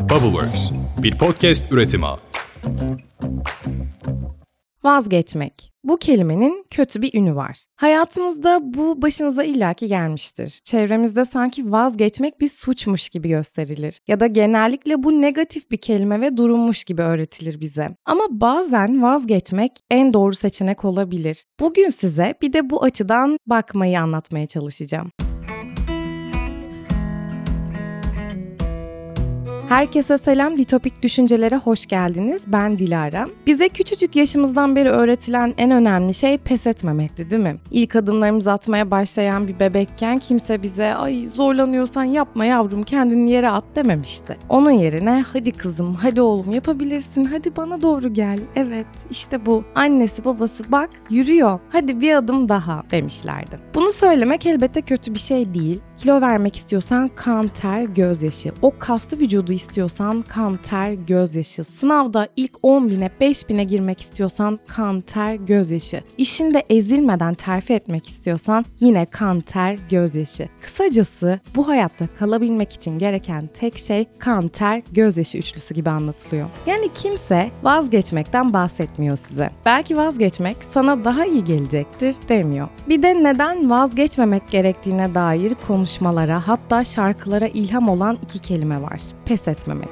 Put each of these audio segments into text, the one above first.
Bubbleworks, bir podcast üretimi. Vazgeçmek. Bu kelimenin kötü bir ünü var. Hayatınızda bu başınıza illaki gelmiştir. Çevremizde sanki vazgeçmek bir suçmuş gibi gösterilir. Ya da genellikle bu negatif bir kelime ve durummuş gibi öğretilir bize. Ama bazen vazgeçmek en doğru seçenek olabilir. Bugün size bir de bu açıdan bakmayı anlatmaya çalışacağım. Herkese selam, Ditopik Düşüncelere hoş geldiniz. Ben Dilara. Bize küçücük yaşımızdan beri öğretilen en önemli şey pes etmemekti değil mi? İlk adımlarımızı atmaya başlayan bir bebekken kimse bize ay zorlanıyorsan yapma yavrum kendini yere at dememişti. Onun yerine hadi kızım, hadi oğlum yapabilirsin, hadi bana doğru gel. Evet işte bu. Annesi babası bak yürüyor, hadi bir adım daha demişlerdi. Bunu söylemek elbette kötü bir şey değil. Kilo vermek istiyorsan kan, ter, gözyaşı. O kaslı vücudu istiyorsan kan, ter, gözyaşı. Sınavda ilk 10 bine 5 bine girmek istiyorsan kan, ter, gözyaşı. İşinde ezilmeden terfi etmek istiyorsan yine kan, ter, gözyaşı. Kısacası bu hayatta kalabilmek için gereken tek şey kan, ter, gözyaşı üçlüsü gibi anlatılıyor. Yani kimse vazgeçmekten bahsetmiyor size. Belki vazgeçmek sana daha iyi gelecektir demiyor. Bir de neden vazgeçmemek gerektiğine dair konuşmalara hatta şarkılara ilham olan iki kelime var. Pes etmemek.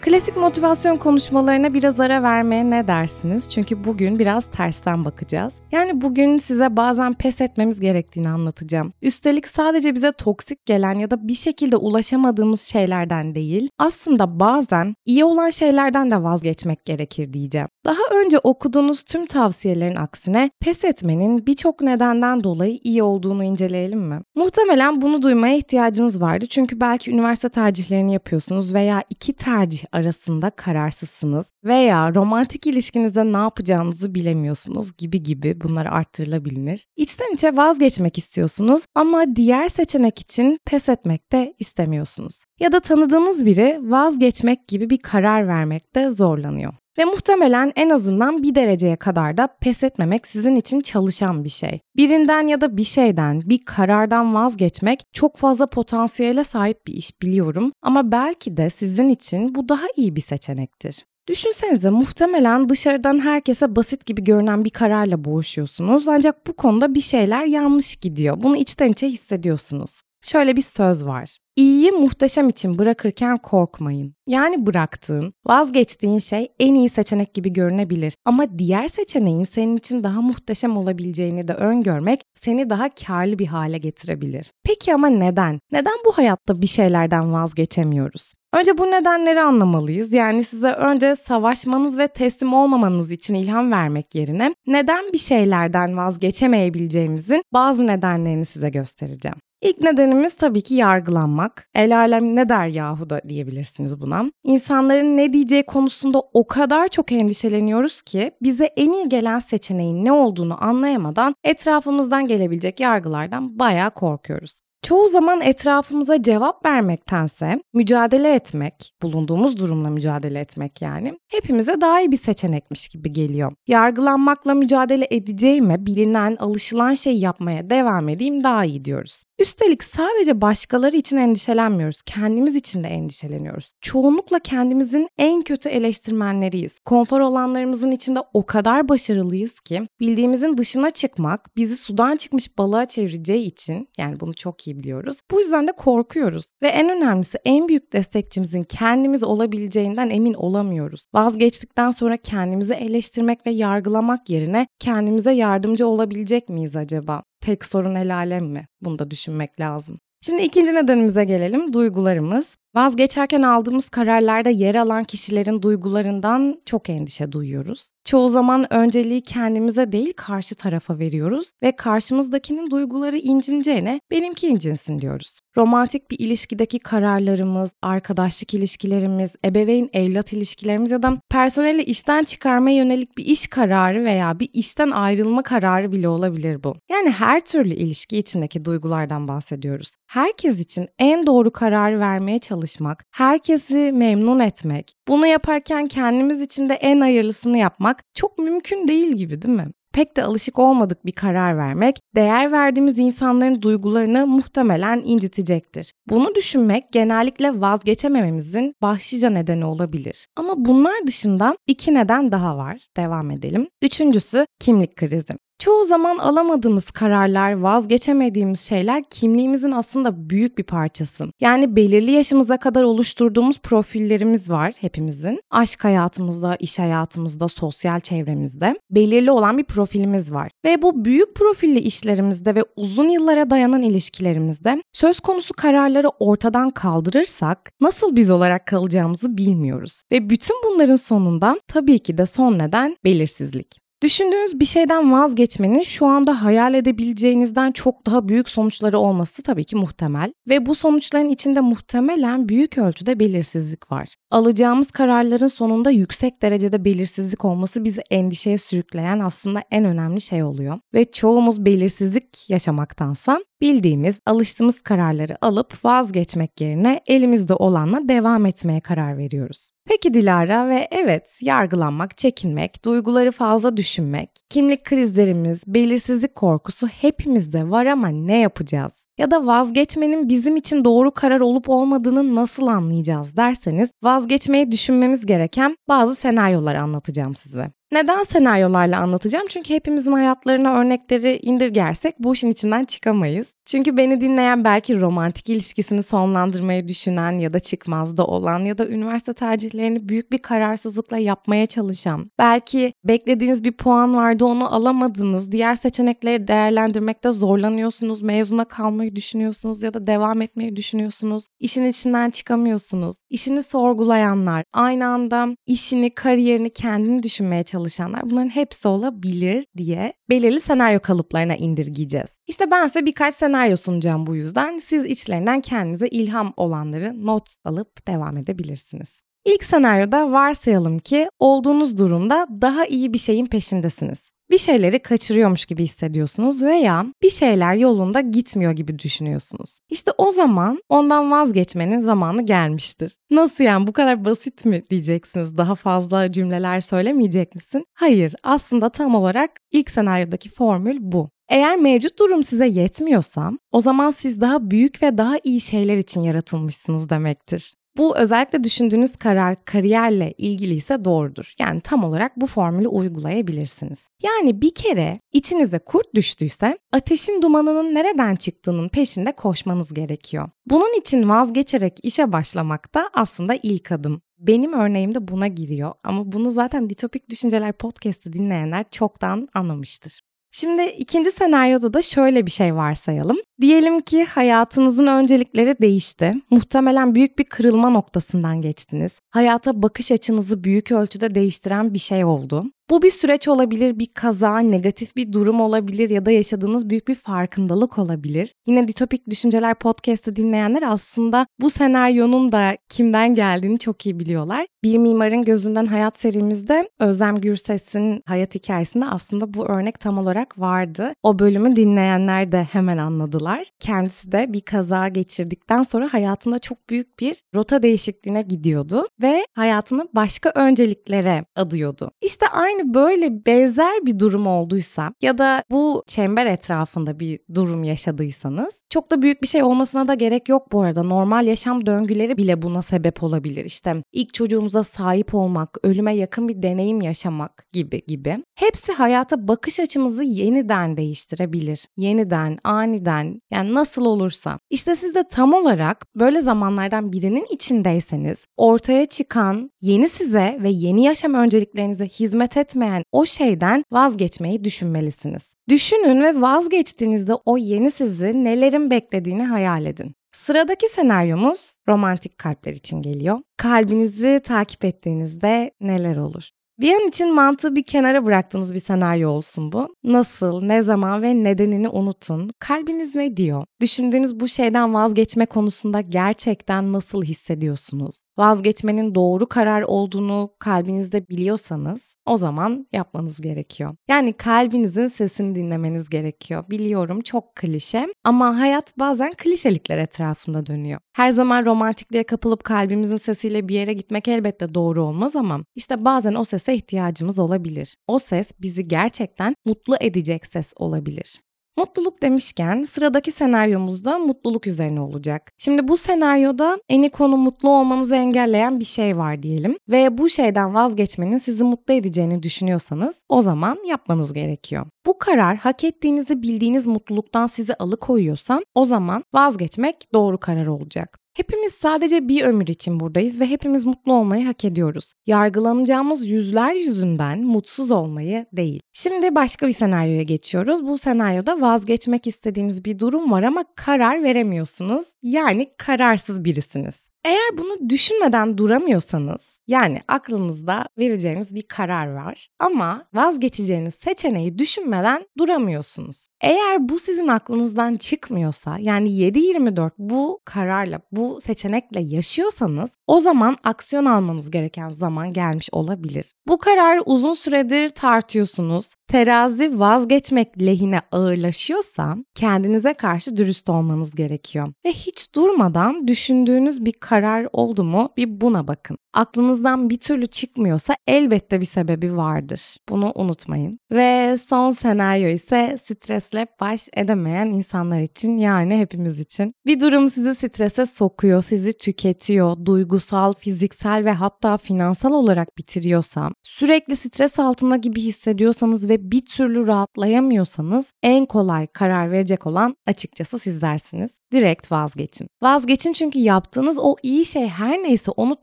Klasik motivasyon konuşmalarına biraz ara vermeye ne dersiniz? Çünkü bugün biraz tersten bakacağız. Yani bugün size bazen pes etmemiz gerektiğini anlatacağım. Üstelik sadece bize toksik gelen ya da bir şekilde ulaşamadığımız şeylerden değil, aslında bazen iyi olan şeylerden de vazgeçmek gerekir diyeceğim. Daha önce okuduğunuz tüm tavsiyelerin aksine pes etmenin birçok nedenden dolayı iyi olduğunu inceleyelim mi? Muhtemelen bunu duymaya ihtiyacınız vardı çünkü belki üniversite tercihlerini yapıyorsunuz veya iki tercih arasında kararsızsınız veya romantik ilişkinizde ne yapacağınızı bilemiyorsunuz gibi gibi bunlar arttırılabilir. İçten içe vazgeçmek istiyorsunuz ama diğer seçenek için pes etmek de istemiyorsunuz. Ya da tanıdığınız biri vazgeçmek gibi bir karar vermekte zorlanıyor. Ve muhtemelen en azından bir dereceye kadar da pes etmemek sizin için çalışan bir şey. Birinden ya da bir şeyden, bir karardan vazgeçmek çok fazla potansiyele sahip bir iş biliyorum ama belki de sizin için bu daha iyi bir seçenektir. Düşünsenize muhtemelen dışarıdan herkese basit gibi görünen bir kararla boğuşuyorsunuz ancak bu konuda bir şeyler yanlış gidiyor. Bunu içten içe hissediyorsunuz. Şöyle bir söz var. İyiyi muhteşem için bırakırken korkmayın. Yani bıraktığın, vazgeçtiğin şey en iyi seçenek gibi görünebilir. Ama diğer seçeneğin senin için daha muhteşem olabileceğini de öngörmek seni daha karlı bir hale getirebilir. Peki ama neden? Neden bu hayatta bir şeylerden vazgeçemiyoruz? Önce bu nedenleri anlamalıyız. Yani size önce savaşmanız ve teslim olmamanız için ilham vermek yerine neden bir şeylerden vazgeçemeyebileceğimizin bazı nedenlerini size göstereceğim. İlk nedenimiz tabii ki yargılanmak. El alem ne der yahu da diyebilirsiniz buna. İnsanların ne diyeceği konusunda o kadar çok endişeleniyoruz ki bize en iyi gelen seçeneğin ne olduğunu anlayamadan etrafımızdan gelebilecek yargılardan bayağı korkuyoruz. Çoğu zaman etrafımıza cevap vermektense mücadele etmek, bulunduğumuz durumla mücadele etmek yani, hepimize daha iyi bir seçenekmiş gibi geliyor. Yargılanmakla mücadele edeceğime bilinen, alışılan şey yapmaya devam edeyim daha iyi diyoruz. Üstelik sadece başkaları için endişelenmiyoruz, kendimiz için de endişeleniyoruz. Çoğunlukla kendimizin en kötü eleştirmenleriyiz. Konfor alanlarımızın içinde o kadar başarılıyız ki bildiğimizin dışına çıkmak bizi sudan çıkmış balığa çevireceği için yani bunu çok iyi biliyoruz. Bu yüzden de korkuyoruz ve en önemlisi en büyük destekçimizin kendimiz olabileceğinden emin olamıyoruz. Vazgeçtikten sonra kendimizi eleştirmek ve yargılamak yerine kendimize yardımcı olabilecek miyiz acaba? Tek sorun el alem mi? Bunu da düşünmek lazım. Şimdi ikinci nedenimize gelelim. Duygularımız. Vazgeçerken aldığımız kararlarda yer alan kişilerin duygularından çok endişe duyuyoruz. Çoğu zaman önceliği kendimize değil karşı tarafa veriyoruz ve karşımızdakinin duyguları incineceğine benimki incinsin diyoruz. Romantik bir ilişkideki kararlarımız, arkadaşlık ilişkilerimiz, ebeveyn evlat ilişkilerimiz ya da personeli işten çıkarmaya yönelik bir iş kararı veya bir işten ayrılma kararı bile olabilir bu. Yani her türlü ilişki içindeki duygulardan bahsediyoruz. Herkes için en doğru kararı vermeye çalışmak, herkesi memnun etmek, bunu yaparken kendimiz için de en hayırlısını yapmak çok mümkün değil gibi değil mi? pek de alışık olmadık bir karar vermek, değer verdiğimiz insanların duygularını muhtemelen incitecektir. Bunu düşünmek genellikle vazgeçemememizin başlıca nedeni olabilir. Ama bunlar dışında iki neden daha var. Devam edelim. Üçüncüsü kimlik krizi. Çoğu zaman alamadığımız kararlar, vazgeçemediğimiz şeyler kimliğimizin aslında büyük bir parçası. Yani belirli yaşımıza kadar oluşturduğumuz profillerimiz var hepimizin. Aşk hayatımızda, iş hayatımızda, sosyal çevremizde belirli olan bir profilimiz var. Ve bu büyük profilli işlerimizde ve uzun yıllara dayanan ilişkilerimizde söz konusu kararları ortadan kaldırırsak nasıl biz olarak kalacağımızı bilmiyoruz. Ve bütün bunların sonunda tabii ki de son neden belirsizlik. Düşündüğünüz bir şeyden vazgeçmenin şu anda hayal edebileceğinizden çok daha büyük sonuçları olması tabii ki muhtemel ve bu sonuçların içinde muhtemelen büyük ölçüde belirsizlik var. Alacağımız kararların sonunda yüksek derecede belirsizlik olması bizi endişeye sürükleyen aslında en önemli şey oluyor ve çoğumuz belirsizlik yaşamaktansa bildiğimiz, alıştığımız kararları alıp vazgeçmek yerine elimizde olanla devam etmeye karar veriyoruz. Peki Dilara ve evet yargılanmak, çekinmek, duyguları fazla düşünmek, kimlik krizlerimiz, belirsizlik korkusu hepimizde var ama ne yapacağız? Ya da vazgeçmenin bizim için doğru karar olup olmadığını nasıl anlayacağız derseniz vazgeçmeyi düşünmemiz gereken bazı senaryolar anlatacağım size. Neden senaryolarla anlatacağım? Çünkü hepimizin hayatlarına örnekleri indirgersek bu işin içinden çıkamayız. Çünkü beni dinleyen belki romantik ilişkisini sonlandırmayı düşünen ya da çıkmazda olan ya da üniversite tercihlerini büyük bir kararsızlıkla yapmaya çalışan, belki beklediğiniz bir puan vardı onu alamadınız, diğer seçenekleri değerlendirmekte zorlanıyorsunuz, mezuna kalmayı düşünüyorsunuz ya da devam etmeyi düşünüyorsunuz, işin içinden çıkamıyorsunuz, işini sorgulayanlar, aynı anda işini, kariyerini, kendini düşünmeye çalışan çalışanlar bunların hepsi olabilir diye belirli senaryo kalıplarına indirgeyeceğiz. İşte ben size birkaç senaryo sunacağım bu yüzden. Siz içlerinden kendinize ilham olanları not alıp devam edebilirsiniz. İlk senaryoda varsayalım ki olduğunuz durumda daha iyi bir şeyin peşindesiniz bir şeyleri kaçırıyormuş gibi hissediyorsunuz veya bir şeyler yolunda gitmiyor gibi düşünüyorsunuz. İşte o zaman ondan vazgeçmenin zamanı gelmiştir. Nasıl yani bu kadar basit mi diyeceksiniz? Daha fazla cümleler söylemeyecek misin? Hayır, aslında tam olarak ilk senaryodaki formül bu. Eğer mevcut durum size yetmiyorsa, o zaman siz daha büyük ve daha iyi şeyler için yaratılmışsınız demektir. Bu özellikle düşündüğünüz karar kariyerle ilgili ise doğrudur. Yani tam olarak bu formülü uygulayabilirsiniz. Yani bir kere içinize kurt düştüyse ateşin dumanının nereden çıktığının peşinde koşmanız gerekiyor. Bunun için vazgeçerek işe başlamak da aslında ilk adım. Benim örneğim de buna giriyor ama bunu zaten Ditopik Düşünceler podcast'ı dinleyenler çoktan anlamıştır. Şimdi ikinci senaryoda da şöyle bir şey varsayalım. Diyelim ki hayatınızın öncelikleri değişti. Muhtemelen büyük bir kırılma noktasından geçtiniz. Hayata bakış açınızı büyük ölçüde değiştiren bir şey oldu. Bu bir süreç olabilir, bir kaza, negatif bir durum olabilir ya da yaşadığınız büyük bir farkındalık olabilir. Yine Ditopik Düşünceler podcast'ı dinleyenler aslında bu senaryonun da kimden geldiğini çok iyi biliyorlar. Bir Mimarın Gözünden Hayat serimizde Özlem Gürses'in hayat hikayesinde aslında bu örnek tam olarak vardı. O bölümü dinleyenler de hemen anladılar. Kendisi de bir kaza geçirdikten sonra hayatında çok büyük bir rota değişikliğine gidiyordu ve hayatını başka önceliklere adıyordu. İşte aynı yani böyle benzer bir durum olduysa ya da bu çember etrafında bir durum yaşadıysanız çok da büyük bir şey olmasına da gerek yok bu arada. Normal yaşam döngüleri bile buna sebep olabilir. İşte ilk çocuğumuza sahip olmak, ölüme yakın bir deneyim yaşamak gibi gibi. Hepsi hayata bakış açımızı yeniden değiştirebilir. Yeniden, aniden yani nasıl olursa. İşte siz de tam olarak böyle zamanlardan birinin içindeyseniz ortaya çıkan yeni size ve yeni yaşam önceliklerinize hizmet et etmeyen o şeyden vazgeçmeyi düşünmelisiniz. Düşünün ve vazgeçtiğinizde o yeni sizi nelerin beklediğini hayal edin. Sıradaki senaryomuz romantik kalpler için geliyor. Kalbinizi takip ettiğinizde neler olur? Bir an için mantığı bir kenara bıraktığınız bir senaryo olsun bu. Nasıl, ne zaman ve nedenini unutun. Kalbiniz ne diyor? Düşündüğünüz bu şeyden vazgeçme konusunda gerçekten nasıl hissediyorsunuz? Vazgeçmenin doğru karar olduğunu kalbinizde biliyorsanız o zaman yapmanız gerekiyor. Yani kalbinizin sesini dinlemeniz gerekiyor. Biliyorum çok klişe ama hayat bazen klişelikler etrafında dönüyor. Her zaman romantikliğe kapılıp kalbimizin sesiyle bir yere gitmek elbette doğru olmaz ama işte bazen o sese ihtiyacımız olabilir. O ses bizi gerçekten mutlu edecek ses olabilir. Mutluluk demişken sıradaki senaryomuzda mutluluk üzerine olacak. Şimdi bu senaryoda eni konu mutlu olmanızı engelleyen bir şey var diyelim ve bu şeyden vazgeçmenin sizi mutlu edeceğini düşünüyorsanız o zaman yapmanız gerekiyor. Bu karar hak ettiğinizi bildiğiniz mutluluktan sizi alıkoyuyorsa o zaman vazgeçmek doğru karar olacak. Hepimiz sadece bir ömür için buradayız ve hepimiz mutlu olmayı hak ediyoruz. Yargılanacağımız yüzler yüzünden mutsuz olmayı değil. Şimdi başka bir senaryoya geçiyoruz. Bu senaryoda vazgeçmek istediğiniz bir durum var ama karar veremiyorsunuz. Yani kararsız birisiniz. Eğer bunu düşünmeden duramıyorsanız, yani aklınızda vereceğiniz bir karar var ama vazgeçeceğiniz seçeneği düşünmeden duramıyorsunuz. Eğer bu sizin aklınızdan çıkmıyorsa, yani 7-24 bu kararla, bu seçenekle yaşıyorsanız o zaman aksiyon almanız gereken zaman gelmiş olabilir. Bu karar uzun süredir tartıyorsunuz. Terazi vazgeçmek lehine ağırlaşıyorsa kendinize karşı dürüst olmanız gerekiyor. Ve hiç durmadan düşündüğünüz bir karar oldu mu bir buna bakın. Aklınızdan bir türlü çıkmıyorsa elbette bir sebebi vardır. Bunu unutmayın. Ve son senaryo ise stresle baş edemeyen insanlar için yani hepimiz için. Bir durum sizi strese sokuyor, sizi tüketiyor, duygusal, fiziksel ve hatta finansal olarak bitiriyorsa, sürekli stres altında gibi hissediyorsanız ve bir türlü rahatlayamıyorsanız en kolay karar verecek olan açıkçası sizlersiniz. Direkt vazgeçin. Vazgeçin çünkü yaptığınız o iyi şey her neyse onu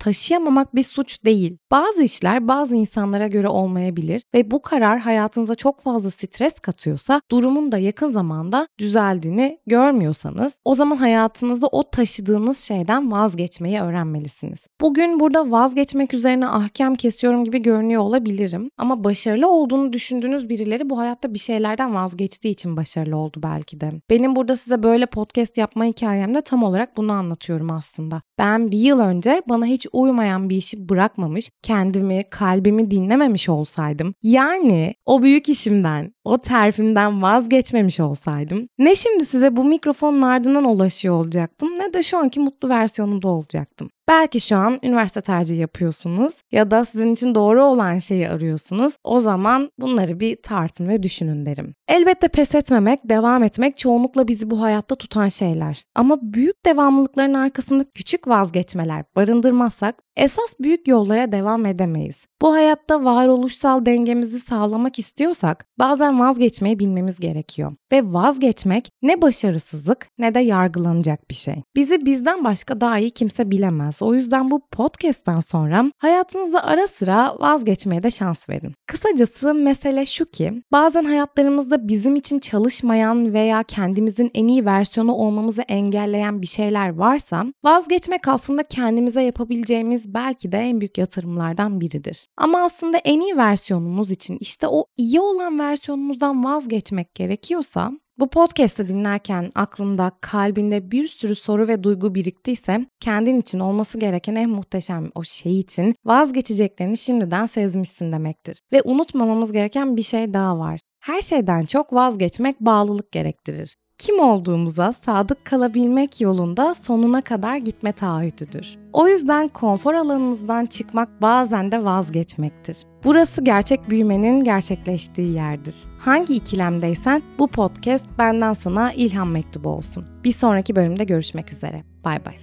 taşıyamamak bir suç değil. Bazı işler bazı insanlara göre olmayabilir ve bu karar hayatınıza çok fazla stres katıyorsa durumun da yakın zamanda düzeldiğini görmüyorsanız o zaman hayatınızda o taşıdığınız şeyden vazgeçmeyi öğrenmelisiniz. Bugün burada vazgeçmek üzerine ahkam kesiyorum gibi görünüyor olabilirim ama başarılı olduğunu düşündüğünüz birileri bu hayatta bir şeylerden vazgeçtiği için başarılı oldu belki de. Benim burada size böyle podcast yapma hikayemde tam olarak bunu anlatıyorum aslında. Ben bir yıl önce bana hiç uymayan bir işi bırakmamış, kendimi, kalbimi dinlememiş olsaydım, yani o büyük işimden, o terfimden vazgeçmemiş olsaydım, ne şimdi size bu mikrofonun ardından ulaşıyor olacaktım ne de şu anki mutlu versiyonunda olacaktım. Belki şu an üniversite tercihi yapıyorsunuz ya da sizin için doğru olan şeyi arıyorsunuz. O zaman bunları bir tartın ve düşünün derim. Elbette pes etmemek, devam etmek çoğunlukla bizi bu hayatta tutan şeyler. Ama büyük devamlılıkların arkasında küçük vazgeçmeler barındırmazsak esas büyük yollara devam edemeyiz. Bu hayatta varoluşsal dengemizi sağlamak istiyorsak bazen vazgeçmeyi bilmemiz gerekiyor. Ve vazgeçmek ne başarısızlık ne de yargılanacak bir şey. Bizi bizden başka daha iyi kimse bilemez. O yüzden bu podcast'ten sonra hayatınızda ara sıra vazgeçmeye de şans verin. Kısacası mesele şu ki bazen hayatlarımızda bizim için çalışmayan veya kendimizin en iyi versiyonu olmamızı engelleyen bir şeyler varsa vazgeçmek aslında kendimize yapabileceğimiz belki de en büyük yatırımlardan biridir. Ama aslında en iyi versiyonumuz için işte o iyi olan versiyonumuzdan vazgeçmek gerekiyorsa bu podcast'ı dinlerken aklında, kalbinde bir sürü soru ve duygu biriktiyse kendin için olması gereken en muhteşem o şey için vazgeçeceklerini şimdiden sezmişsin demektir. Ve unutmamamız gereken bir şey daha var. Her şeyden çok vazgeçmek bağlılık gerektirir kim olduğumuza sadık kalabilmek yolunda sonuna kadar gitme taahhüdüdür. O yüzden konfor alanınızdan çıkmak bazen de vazgeçmektir. Burası gerçek büyümenin gerçekleştiği yerdir. Hangi ikilemdeysen bu podcast benden sana ilham mektubu olsun. Bir sonraki bölümde görüşmek üzere. Bay bay.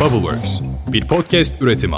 Bubbleworks bir podcast üretimi.